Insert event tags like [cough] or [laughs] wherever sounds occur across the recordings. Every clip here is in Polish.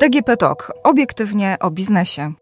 DGP Talk. Obiektywnie o biznesie.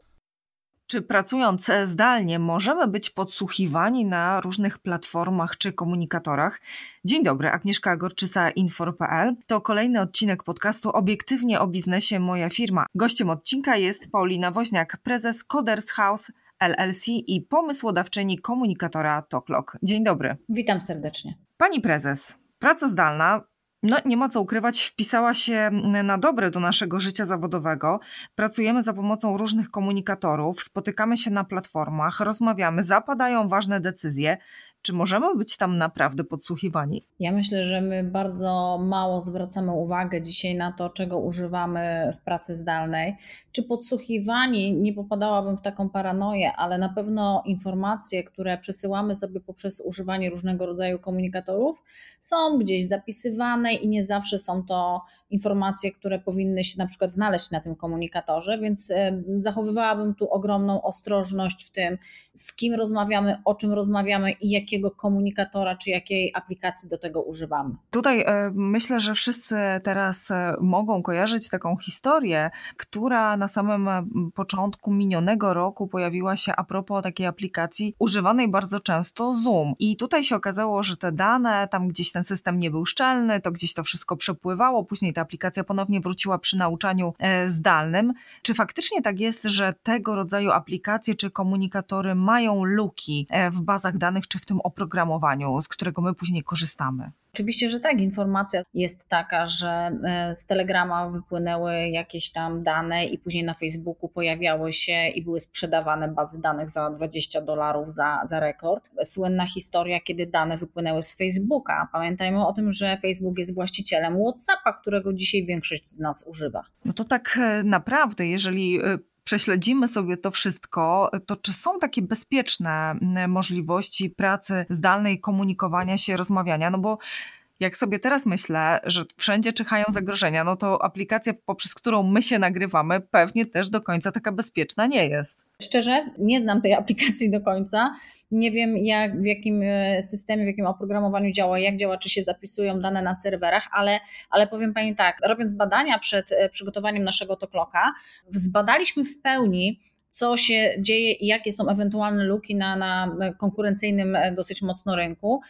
Czy pracując zdalnie możemy być podsłuchiwani na różnych platformach czy komunikatorach? Dzień dobry, Agnieszka Gorczyca, Infor.pl. To kolejny odcinek podcastu Obiektywnie o biznesie Moja firma. Gościem odcinka jest Paulina Woźniak, prezes Coders House LLC i pomysłodawczyni komunikatora TalkLock. Dzień dobry. Witam serdecznie. Pani prezes, praca zdalna no, nie ma co ukrywać, wpisała się na dobre do naszego życia zawodowego. Pracujemy za pomocą różnych komunikatorów, spotykamy się na platformach, rozmawiamy, zapadają ważne decyzje. Czy możemy być tam naprawdę podsłuchiwani? Ja myślę, że my bardzo mało zwracamy uwagę dzisiaj na to, czego używamy w pracy zdalnej. Czy podsłuchiwani, nie popadałabym w taką paranoję, ale na pewno informacje, które przesyłamy sobie poprzez używanie różnego rodzaju komunikatorów, są gdzieś zapisywane i nie zawsze są to informacje, które powinny się na przykład znaleźć na tym komunikatorze, więc zachowywałabym tu ogromną ostrożność w tym, z kim rozmawiamy, o czym rozmawiamy i jakiego komunikatora czy jakiej aplikacji do tego używamy. Tutaj e, myślę, że wszyscy teraz e, mogą kojarzyć taką historię, która na samym początku minionego roku pojawiła się a propos takiej aplikacji używanej bardzo często Zoom. I tutaj się okazało, że te dane, tam gdzieś ten system nie był szczelny, to gdzieś to wszystko przepływało, później ta aplikacja ponownie wróciła przy nauczaniu e, zdalnym. Czy faktycznie tak jest, że tego rodzaju aplikacje czy komunikatory mają luki e, w bazach danych czy w tym oprogramowaniu, z którego my później korzystamy? Oczywiście, że tak. Informacja jest taka, że e, z Telegrama wypłynęły jakieś tam dane i później na Facebooku pojawiały się i były sprzedawane bazy danych za 20 dolarów za, za rekord. Słynna historia, kiedy dane wypłynęły z Facebooka. Pamiętajmy o tym, że Facebook jest właścicielem WhatsAppa, którego dzisiaj większość z nas używa. No to tak e, naprawdę, jeżeli e, prześledzimy sobie to wszystko, to czy są takie bezpieczne możliwości pracy zdalnej, komunikowania się, rozmawiania? No bo jak sobie teraz myślę, że wszędzie czyhają zagrożenia, no to aplikacja, poprzez którą my się nagrywamy, pewnie też do końca taka bezpieczna nie jest. Szczerze, nie znam tej [laughs] aplikacji do końca. Nie wiem, jak, w jakim e, systemie, w jakim oprogramowaniu działa, jak działa, czy się zapisują dane na serwerach, ale, ale powiem Pani tak, robiąc badania przed e, przygotowaniem naszego tokloka, zbadaliśmy w pełni, co się dzieje i jakie są ewentualne luki na, na konkurencyjnym e, dosyć mocno rynku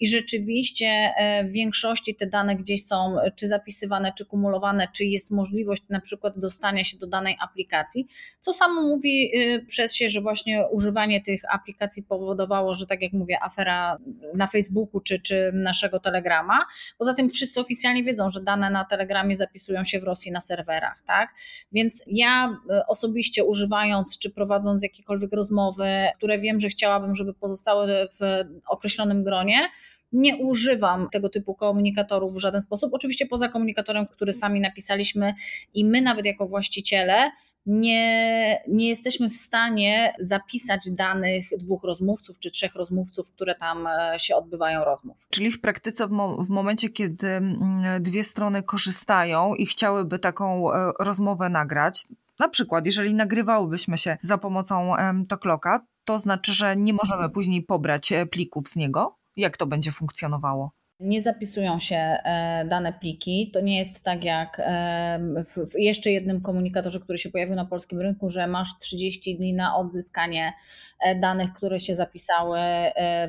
i rzeczywiście e, w większości te dane gdzieś są czy zapisywane, czy kumulowane, czy jest możliwość na przykład dostania się do danej aplikacji, co samo mówi e, przez się, że właśnie używanie tych aplikacji powodowało, że tak jak mówię, afera na Facebooku czy, czy naszego Telegrama. Poza tym wszyscy oficjalnie wiedzą, że dane na Telegramie zapisują się w Rosji na serwerach, tak? Więc ja e, osobiście używając czy prowadząc jakiekolwiek rozmowy, które wiem, że chciałabym, żeby pozostały w określonym gronie, nie używam tego typu komunikatorów w żaden sposób. Oczywiście poza komunikatorem, który sami napisaliśmy i my nawet jako właściciele nie, nie jesteśmy w stanie zapisać danych dwóch rozmówców czy trzech rozmówców, które tam e, się odbywają rozmów. Czyli w praktyce, w, mo w momencie, kiedy mm, dwie strony korzystają i chciałyby taką e, rozmowę nagrać, na przykład, jeżeli nagrywałybyśmy się za pomocą Tokloka, to znaczy, że nie możemy później pobrać e, plików z niego? Jak to będzie funkcjonowało? Nie zapisują się e, dane pliki. To nie jest tak jak e, w jeszcze jednym komunikatorze, który się pojawił na polskim rynku, że masz 30 dni na odzyskanie e, danych, które się zapisały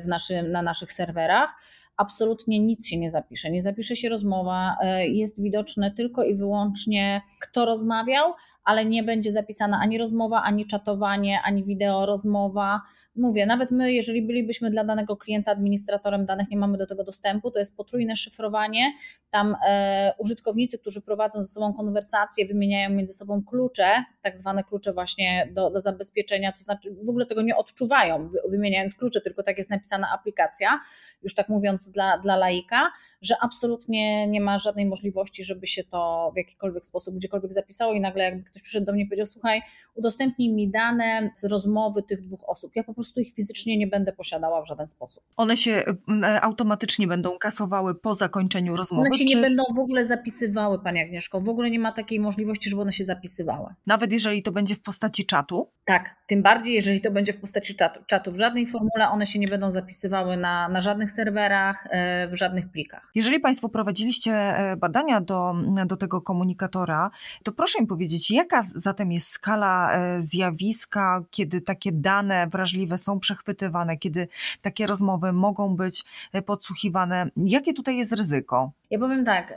w naszym, na naszych serwerach. Absolutnie nic się nie zapisze. Nie zapisze się rozmowa. Jest widoczne tylko i wyłącznie, kto rozmawiał, ale nie będzie zapisana ani rozmowa, ani czatowanie, ani wideo rozmowa mówię, nawet my, jeżeli bylibyśmy dla danego klienta administratorem danych, nie mamy do tego dostępu, to jest potrójne szyfrowanie. Tam e, użytkownicy, którzy prowadzą ze sobą konwersacje, wymieniają między sobą klucze, tak zwane klucze właśnie do, do zabezpieczenia, to znaczy w ogóle tego nie odczuwają, wymieniając klucze, tylko tak jest napisana aplikacja, już tak mówiąc dla, dla laika, że absolutnie nie ma żadnej możliwości, żeby się to w jakikolwiek sposób gdziekolwiek zapisało i nagle jakby ktoś przyszedł do mnie i powiedział, słuchaj, udostępnij mi dane z rozmowy tych dwóch osób. Ja po prostu ich fizycznie nie będę posiadała w żaden sposób. One się e, automatycznie będą kasowały po zakończeniu rozmowy? One się czy... nie będą w ogóle zapisywały, Pani Agnieszko. W ogóle nie ma takiej możliwości, żeby one się zapisywały. Nawet jeżeli to będzie w postaci czatu? Tak, tym bardziej jeżeli to będzie w postaci czatu. czatu. W żadnej formule one się nie będą zapisywały na, na żadnych serwerach, e, w żadnych plikach. Jeżeli Państwo prowadziliście e, badania do, do tego komunikatora, to proszę mi powiedzieć, jaka zatem jest skala e, zjawiska, kiedy takie dane wrażliwe są przechwytywane, kiedy takie rozmowy mogą być e, podsłuchiwane? Jakie tutaj jest ryzyko? Ja powiem tak,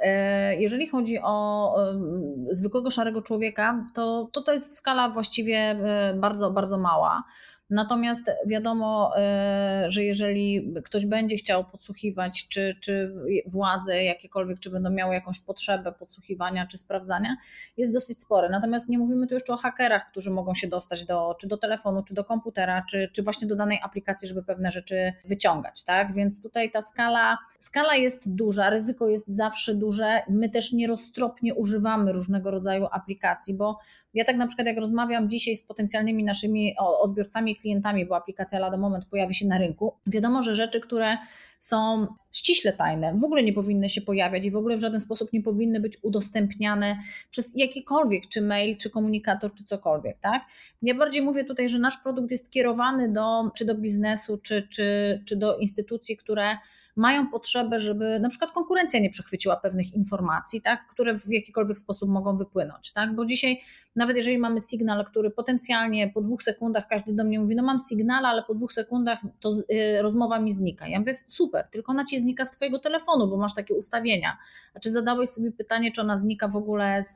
jeżeli chodzi o zwykłego szarego człowieka, to to, to jest skala właściwie bardzo, bardzo mała. Natomiast wiadomo, e, że jeżeli ktoś będzie chciał podsłuchiwać, czy, czy władze jakiekolwiek, czy będą miały jakąś potrzebę podsłuchiwania czy sprawdzania, jest dosyć spory. Natomiast nie mówimy tu jeszcze o hakerach, którzy mogą się dostać do, czy do telefonu, czy do komputera, czy, czy właśnie do danej aplikacji, żeby pewne rzeczy wyciągać. Tak? Więc tutaj ta skala, skala jest duża, ryzyko jest zawsze duże. My też nieroztropnie używamy różnego rodzaju aplikacji, bo ja tak na przykład jak rozmawiam dzisiaj z potencjalnymi naszymi odbiorcami, klientami, bo aplikacja lada moment pojawi się na rynku, wiadomo, że rzeczy, które są ściśle tajne, w ogóle nie powinny się pojawiać i w ogóle w żaden sposób nie powinny być udostępniane przez jakikolwiek, czy mail, czy komunikator, czy cokolwiek, tak? Ja bardziej mówię tutaj, że nasz produkt jest kierowany do, czy do biznesu, czy, czy, czy do instytucji, które mają potrzebę, żeby na przykład konkurencja nie przechwyciła pewnych informacji, tak, które w jakikolwiek sposób mogą wypłynąć. Tak? Bo dzisiaj, nawet jeżeli mamy sygnał, który potencjalnie po dwóch sekundach każdy do mnie mówi, no mam sygnał, ale po dwóch sekundach to y, rozmowa mi znika. Ja mówię, super, tylko ona ci znika z twojego telefonu, bo masz takie ustawienia. A czy zadałeś sobie pytanie, czy ona znika w ogóle z,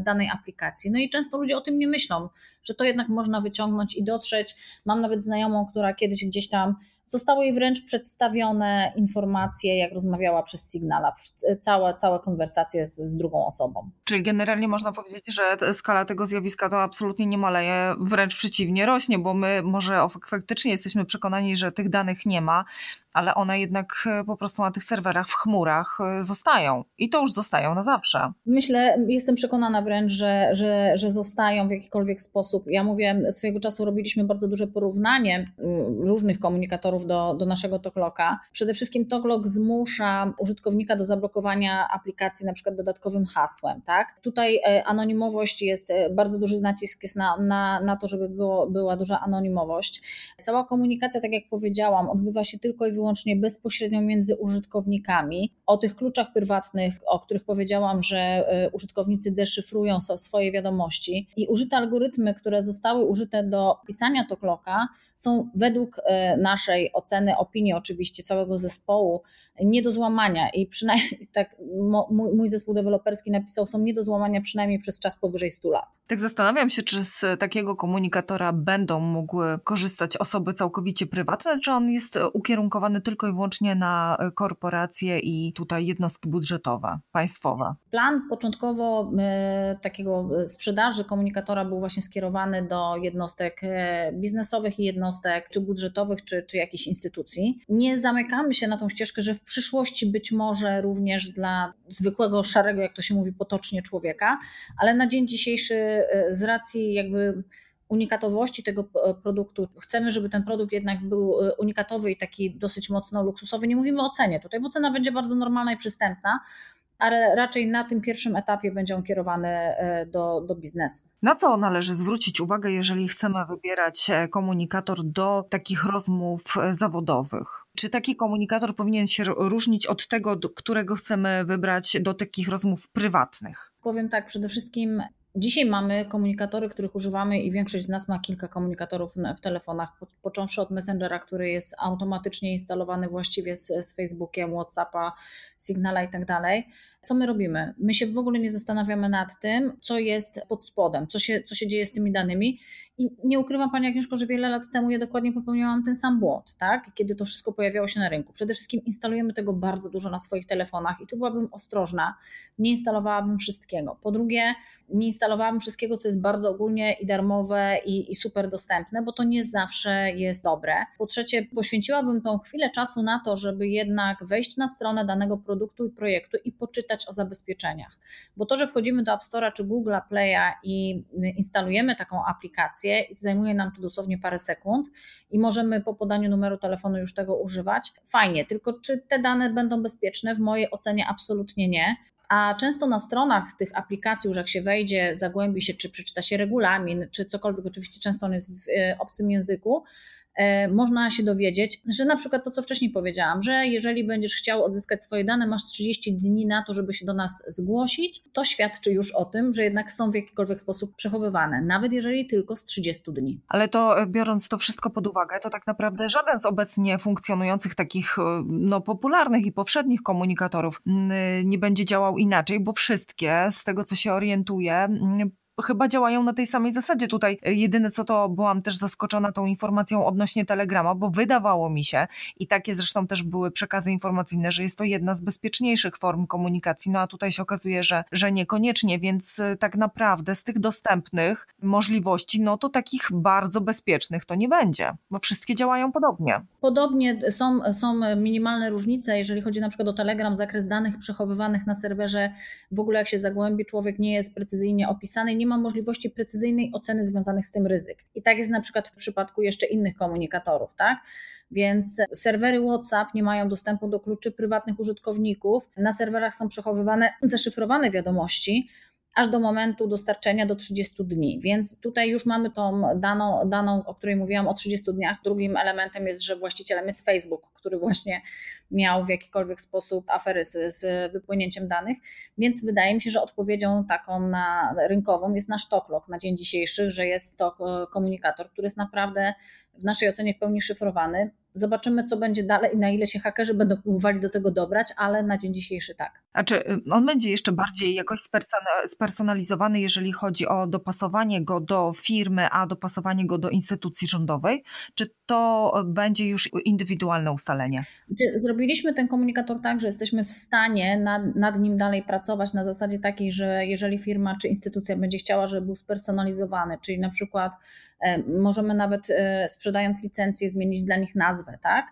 z danej aplikacji? No i często ludzie o tym nie myślą, że to jednak można wyciągnąć i dotrzeć. Mam nawet znajomą, która kiedyś gdzieś tam Zostały jej wręcz przedstawione informacje, jak rozmawiała przez Signala, całe, całe konwersacje z, z drugą osobą. Czyli generalnie można powiedzieć, że skala tego zjawiska to absolutnie nie maleje, wręcz przeciwnie, rośnie, bo my może faktycznie jesteśmy przekonani, że tych danych nie ma, ale one jednak e, po prostu na tych serwerach w chmurach e, zostają i to już zostają na zawsze. Myślę, jestem przekonana wręcz, że, że, że zostają w jakikolwiek sposób. Ja mówię, swojego czasu robiliśmy bardzo duże porównanie różnych komunikatorów do, do naszego Tokloka. Przede wszystkim Toklok zmusza użytkownika do zablokowania aplikacji na przykład dodatkowym hasłem. Tak? Tutaj e, anonimowość jest, bardzo duży nacisk jest na, na, na to, żeby było, była duża anonimowość. Cała komunikacja, tak jak powiedziałam, odbywa się tylko i wyłącznie bezpośrednio między użytkownikami. O tych kluczach prywatnych, o których powiedziałam, że e, użytkownicy deszyfrują swoje wiadomości i użyte algorytmy, które zostały użyte do pisania tokloka, są według e, naszej oceny, opinii oczywiście całego zespołu nie do złamania i przynajmniej [laughs] tak mój zespół deweloperski napisał, są nie do złamania przynajmniej przez czas powyżej 100 lat. Tak zastanawiam się, czy z takiego komunikatora będą mogły korzystać osoby całkowicie prywatne, czy on jest ukierunkowany tylko i wyłącznie na korporacje i tutaj jednostki budżetowe, państwowe? Plan początkowo e, takiego sprzedaży komunikatora był właśnie skierowany do jednostek e, biznesowych i jednostek jednostek, czy budżetowych, czy, czy jakichś instytucji. Nie zamykamy się na tą ścieżkę, że w przyszłości być może również dla zwykłego, szarego, jak to się mówi potocznie, człowieka, ale na dzień dzisiejszy e, z racji jakby unikatowości tego e, produktu. Chcemy, żeby ten produkt jednak był e, unikatowy i taki dosyć mocno luksusowy. Nie mówimy o cenie tutaj, bo cena będzie bardzo normalna i przystępna, ale raczej na tym pierwszym etapie będzie on kierowany e, do, do biznesu. Na co należy zwrócić uwagę, jeżeli chcemy wybierać e, komunikator do takich rozmów e, zawodowych? Czy taki komunikator powinien się różnić od tego, którego chcemy wybrać do takich rozmów prywatnych? Powiem tak, przede wszystkim Dzisiaj mamy komunikatory, których używamy i większość z nas ma kilka komunikatorów w telefonach, począwszy od Messengera, który jest automatycznie instalowany właściwie z, z Facebookiem, Whatsappa, Signala i tak. Co my robimy? My się w ogóle nie zastanawiamy nad tym, co jest pod spodem, co się, co się dzieje z tymi danymi. I nie ukrywam Pani Agnieszko, że wiele lat temu ja dokładnie popełniałam ten sam błąd, tak? kiedy to wszystko pojawiało się na rynku. Przede wszystkim instalujemy tego bardzo dużo na swoich telefonach i tu byłabym ostrożna, nie instalowałabym wszystkiego. Po drugie, nie instalowałabym wszystkiego, co jest bardzo ogólnie i darmowe i, i super dostępne, bo to nie zawsze jest dobre. Po trzecie, poświęciłabym tą chwilę czasu na to, żeby jednak wejść na stronę danego produktu i projektu i poczytać o zabezpieczeniach. Bo to, że wchodzimy do App Store'a czy Google Play'a i instalujemy taką aplikację i zajmuje nam to dosłownie parę sekund i możemy po podaniu numeru telefonu już tego używać, fajnie, tylko czy te dane będą bezpieczne? W mojej ocenie absolutnie nie. A często na stronach tych aplikacji, już jak się wejdzie, zagłębi się, czy przeczyta się regulamin, czy cokolwiek, oczywiście często on jest w e, obcym języku, można się dowiedzieć, że na przykład to, co wcześniej powiedziałam, że jeżeli będziesz chciał odzyskać swoje dane, masz 30 dni na to, żeby się do nas zgłosić, to świadczy już o tym, że jednak są w jakikolwiek sposób przechowywane, nawet jeżeli tylko z 30 dni. Ale to e, biorąc to wszystko pod uwagę, to tak naprawdę żaden z obecnie funkcjonujących takich no, popularnych i powszednich komunikatorów nie będzie działał inaczej, bo wszystkie, z tego co się orientuję, chyba działają na tej samej zasadzie. Tutaj e, jedyne co to byłam też zaskoczona tą informacją odnośnie Telegrama, bo wydawało mi się i takie zresztą też były przekazy informacyjne, że jest to jedna z bezpieczniejszych form komunikacji, no a tutaj się okazuje, że, że niekoniecznie, więc e, tak naprawdę z tych dostępnych możliwości, no to takich bardzo bezpiecznych to nie będzie, bo wszystkie działają podobnie. Podobnie są, są minimalne różnice, jeżeli chodzi na przykład o Telegram, zakres danych przechowywanych na serwerze, w ogóle jak się zagłębi, człowiek nie jest precyzyjnie opisany, nie ma możliwości precyzyjnej oceny związanych z tym ryzyk. I tak jest na przykład w przypadku jeszcze innych komunikatorów, tak? Więc serwery WhatsApp nie mają dostępu do kluczy prywatnych użytkowników. Na serwerach są przechowywane zaszyfrowane wiadomości, aż do momentu dostarczenia do 30 dni. Więc tutaj już mamy tą daną, daną, o której mówiłam o 30 dniach. Drugim elementem jest, że właścicielem jest Facebook, który właśnie miał w jakikolwiek sposób afery z, z wypłynięciem danych. Więc wydaje mi się, że odpowiedzią taką na rynkową jest nasz Toklok na dzień dzisiejszy, że jest to komunikator, który jest naprawdę w naszej ocenie w pełni szyfrowany. Zobaczymy, co będzie dalej i na ile się hakerzy będą próbowali do tego dobrać, ale na dzień dzisiejszy tak. A czy y, on będzie jeszcze bardziej jakoś spersonalizowany, jeżeli chodzi o dopasowanie go do firmy, a dopasowanie go do instytucji rządowej? Czy to będzie już indywidualne ustalenie? Zrobiliśmy ten komunikator tak, że jesteśmy w stanie nad, nad nim dalej pracować na zasadzie takiej, że jeżeli firma czy instytucja będzie chciała, żeby był spersonalizowany, czyli na przykład e, możemy nawet e, sprzedając licencję zmienić dla nich nazwę, tak?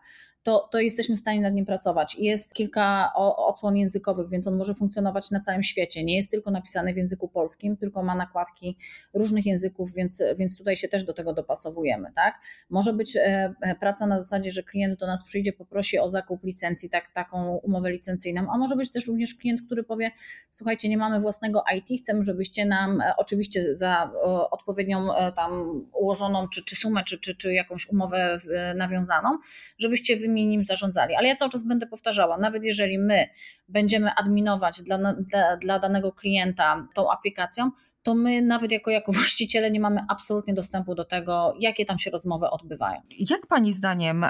To, to jesteśmy w stanie nad nim pracować. Jest kilka odsłon językowych, więc on może funkcjonować na całym świecie. Nie jest tylko napisany w języku polskim, tylko ma nakładki różnych języków, więc, więc tutaj się też do tego dopasowujemy. Tak? Może być e, e, praca na zasadzie, że klient do nas przyjdzie, poprosi o zakup licencji, tak, taką umowę licencyjną, a może być też również klient, który powie: Słuchajcie, nie mamy własnego IT, chcemy, żebyście nam e, oczywiście za odpowiednią tam ułożoną czy, czy sumę, czy, czy, czy jakąś umowę nawiązaną, żebyście wymienili nim zarządzali. Ale ja cały czas będę powtarzała, nawet jeżeli my będziemy adminować dla, dla, dla danego klienta tą aplikacją, to my nawet jako, jako [laughs] właściciele nie mamy absolutnie dostępu do tego, jakie tam się rozmowy odbywają. Jak Pani zdaniem,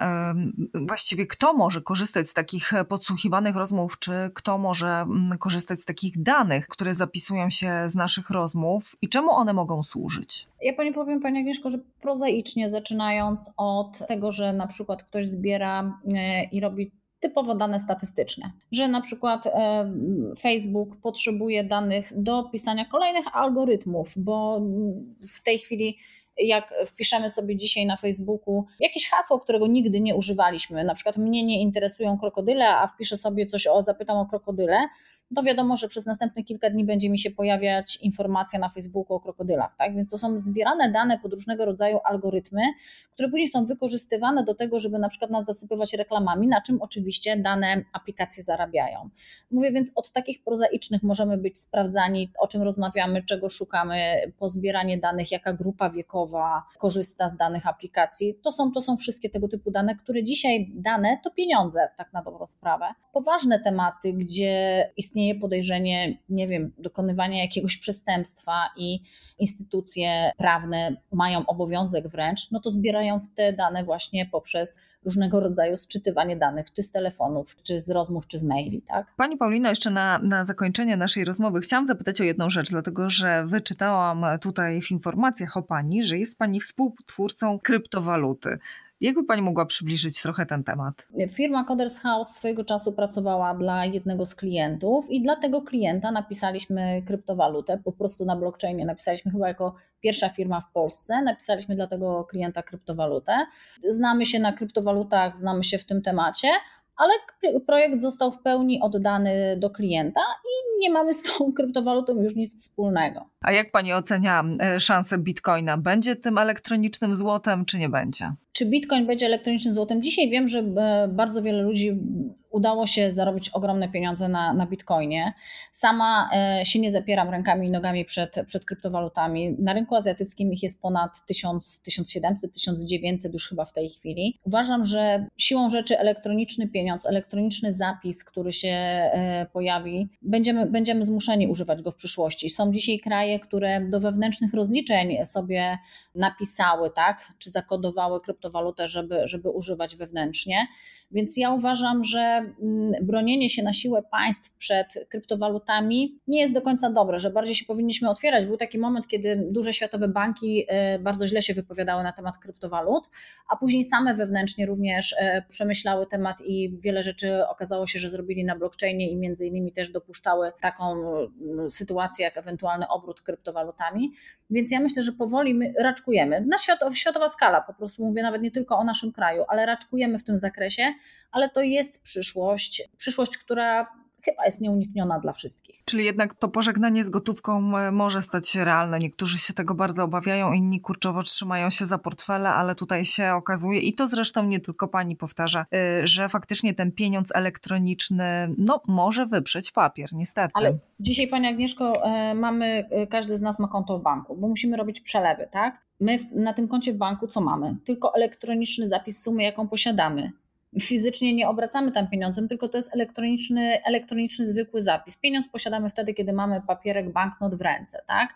właściwie kto może korzystać z takich podsłuchiwanych rozmów, czy kto może mm, korzystać z takich danych, które zapisują się z naszych rozmów i czemu one mogą służyć? Ja Pani powiem, Pani Agnieszko, że prozaicznie zaczynając od tego, że na przykład ktoś zbiera e, i robi typowo dane statystyczne, że na przykład e, Facebook potrzebuje danych do pisania kolejnych algorytmów, bo w tej chwili jak wpiszemy sobie dzisiaj na Facebooku jakieś hasło, którego nigdy nie używaliśmy, na przykład mnie nie interesują krokodyle, a wpiszę sobie coś o, zapytam o krokodyle, to wiadomo, że przez następne kilka dni będzie mi się pojawiać informacja na Facebooku o krokodylach. Tak? Więc to są zbierane dane pod różnego rodzaju algorytmy, które później są wykorzystywane do tego, żeby na przykład nas zasypywać reklamami, na czym oczywiście dane aplikacje zarabiają. Mówię więc od takich prozaicznych możemy być sprawdzani, o czym rozmawiamy, czego szukamy, pozbieranie danych, jaka grupa wiekowa korzysta z danych aplikacji. To są, to są wszystkie tego typu dane, które dzisiaj dane to pieniądze, tak na dobrą sprawę. Poważne tematy, gdzie istnieje istnieje podejrzenie, nie wiem, dokonywania jakiegoś przestępstwa i instytucje prawne mają obowiązek wręcz, no to zbierają te dane właśnie poprzez różnego rodzaju sczytywanie danych, czy z telefonów, czy z rozmów, czy z maili. Tak? Pani Paulino, jeszcze na, na zakończenie naszej rozmowy chciałam zapytać o jedną rzecz, dlatego że wyczytałam tutaj w informacjach o Pani, że jest Pani współtwórcą kryptowaluty. Jakby Pani mogła przybliżyć trochę ten temat? Firma Coders House swojego czasu pracowała dla jednego z klientów i dla tego klienta napisaliśmy kryptowalutę, po prostu na blockchainie napisaliśmy chyba jako pierwsza firma w Polsce, napisaliśmy dla tego klienta kryptowalutę. Znamy się na kryptowalutach, znamy się w tym temacie, ale projekt został w pełni oddany do klienta i nie mamy z tą [laughs] kryptowalutą już nic wspólnego. A jak pani ocenia e, szansę bitcoina? Będzie tym elektronicznym złotem, czy nie będzie? Czy bitcoin będzie elektronicznym złotem? Dzisiaj wiem, że e, bardzo wiele ludzi udało się zarobić ogromne pieniądze na, na bitcoinie. Sama e, się nie zapieram rękami i nogami przed, przed kryptowalutami. Na rynku azjatyckim ich jest ponad 1000, 1700, 1900 już chyba w tej chwili. Uważam, że siłą rzeczy elektroniczny pieniądz, elektroniczny zapis, który się e, pojawi, będziemy, będziemy zmuszeni używać go w przyszłości. Są dzisiaj kraje, które do wewnętrznych rozliczeń sobie napisały, tak, czy zakodowały kryptowalutę, żeby, żeby używać wewnętrznie. Więc ja uważam, że mm, bronienie się na siłę państw przed kryptowalutami nie jest do końca dobre, że bardziej się powinniśmy otwierać. Był taki moment, kiedy duże światowe banki e, bardzo źle się wypowiadały na temat kryptowalut, a później same wewnętrznie również e, przemyślały temat i wiele rzeczy okazało się, że zrobili na blockchainie i między innymi też dopuszczały taką mm, sytuację jak ewentualny obrót kryptowalutami. Więc ja myślę, że powoli my raczkujemy. Na świat, światowa skala, po prostu mówię nawet nie tylko o naszym kraju, ale raczkujemy w tym zakresie, ale to jest przyszłość, przyszłość, która chyba jest nieunikniona dla wszystkich. Czyli jednak to pożegnanie z gotówką e, może stać się realne. Niektórzy się tego bardzo obawiają, inni kurczowo trzymają się za portfele, ale tutaj się okazuje, i to zresztą nie tylko pani powtarza, e, że faktycznie ten pieniądz elektroniczny no, może wyprzeć papier, niestety. Ale dzisiaj, pani Agnieszko, e, mamy, każdy z nas ma konto w banku, bo musimy robić przelewy, tak? My na tym koncie w banku co mamy? Tylko elektroniczny zapis sumy, jaką posiadamy fizycznie nie obracamy tam pieniądzem, tylko to jest elektroniczny, elektroniczny zwykły zapis. Pieniądz posiadamy wtedy, kiedy mamy papierek, banknot w ręce, tak?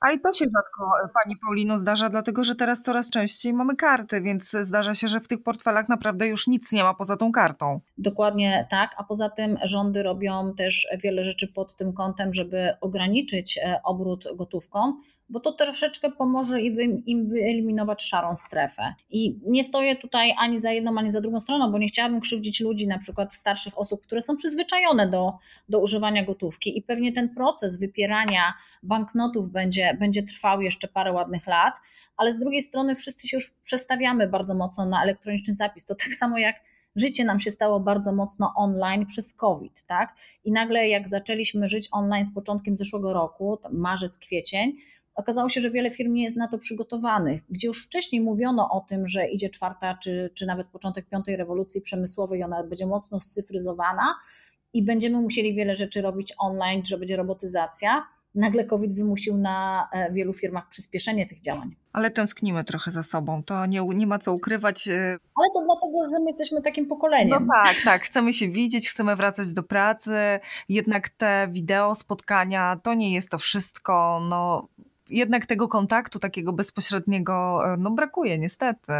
A i to się rzadko e, Pani Paulino zdarza, dlatego że teraz coraz częściej mamy karty, więc zdarza się, że w tych portfelach naprawdę już nic nie ma poza tą kartą. Dokładnie tak, a poza tym rządy robią też wiele rzeczy pod tym kątem, żeby ograniczyć e, obrót gotówką bo to troszeczkę pomoże im wyeliminować szarą strefę. I nie stoję tutaj ani za jedną, ani za drugą stroną, bo nie chciałabym krzywdzić ludzi, na przykład starszych osób, które są przyzwyczajone do, do używania gotówki i pewnie ten proces wypierania banknotów będzie, będzie trwał jeszcze parę ładnych lat, ale z drugiej strony wszyscy się już przestawiamy bardzo mocno na elektroniczny zapis. To tak samo jak życie nam się stało bardzo mocno online przez COVID, tak? I nagle jak zaczęliśmy żyć online z początkiem zeszłego roku, marzec, kwiecień, Okazało się, że wiele firm nie jest na to przygotowanych, gdzie już wcześniej mówiono o tym, że idzie czwarta czy, czy nawet początek piątej rewolucji przemysłowej, ona będzie mocno scyfryzowana i będziemy musieli wiele rzeczy robić online, że będzie robotyzacja. Nagle COVID wymusił na e, wielu firmach przyspieszenie tych działań. Ale tęsknimy trochę za sobą, to nie, nie ma co ukrywać. E, Ale to dlatego, że my jesteśmy takim pokoleniem. No tak, tak, chcemy się widzieć, chcemy wracać do pracy, jednak te wideo, spotkania to nie jest to wszystko. No, jednak tego kontaktu takiego bezpośredniego e, no, brakuje niestety.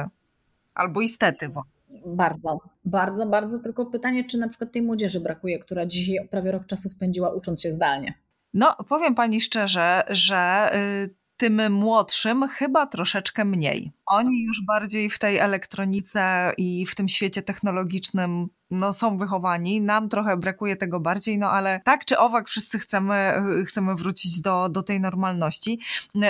Albo istety. Bo... Bardzo, bardzo, bardzo. Tylko pytanie, czy na przykład tej młodzieży brakuje, która dzisiaj prawie rok czasu spędziła ucząc się zdalnie. No, powiem pani szczerze, że y, tym młodszym chyba troszeczkę mniej. Oni już bardziej w tej elektronice i w tym świecie technologicznym no, są wychowani. Nam trochę brakuje tego bardziej, no ale tak czy owak wszyscy chcemy, chcemy wrócić do, do tej normalności.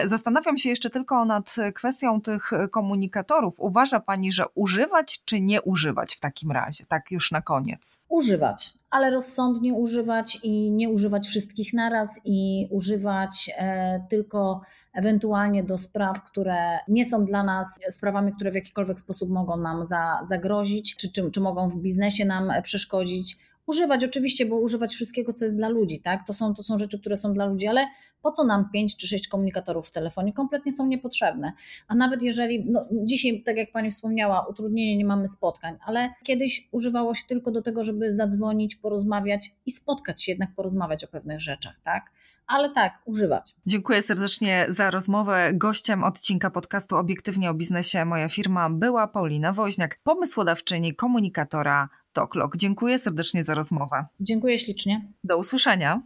Zastanawiam się jeszcze tylko nad kwestią tych komunikatorów. Uważa Pani, że używać czy nie używać w takim razie, tak już na koniec? Używać, ale rozsądnie używać i nie używać wszystkich naraz i używać e, tylko ewentualnie do spraw, które nie są dla nas sprawami, które w jakikolwiek sposób mogą nam za, zagrozić, czy, czy, czy mogą w biznesie nam przeszkodzić. Używać oczywiście, bo używać wszystkiego, co jest dla ludzi, tak? To są, to są rzeczy, które są dla ludzi, ale po co nam 5 czy 6 komunikatorów w telefonie? Kompletnie są niepotrzebne. A nawet jeżeli, no dzisiaj, tak jak Pani wspomniała, utrudnienie, nie mamy spotkań, ale kiedyś używało się tylko do tego, żeby zadzwonić, porozmawiać i spotkać się, jednak porozmawiać o pewnych rzeczach, tak? Ale tak, używać. Dziękuję serdecznie za rozmowę. Gościem odcinka podcastu Obiektywnie o biznesie moja firma była Paulina Woźniak, pomysłodawczyni komunikatora TokLog. Dziękuję serdecznie za rozmowę. Dziękuję ślicznie. Do usłyszenia.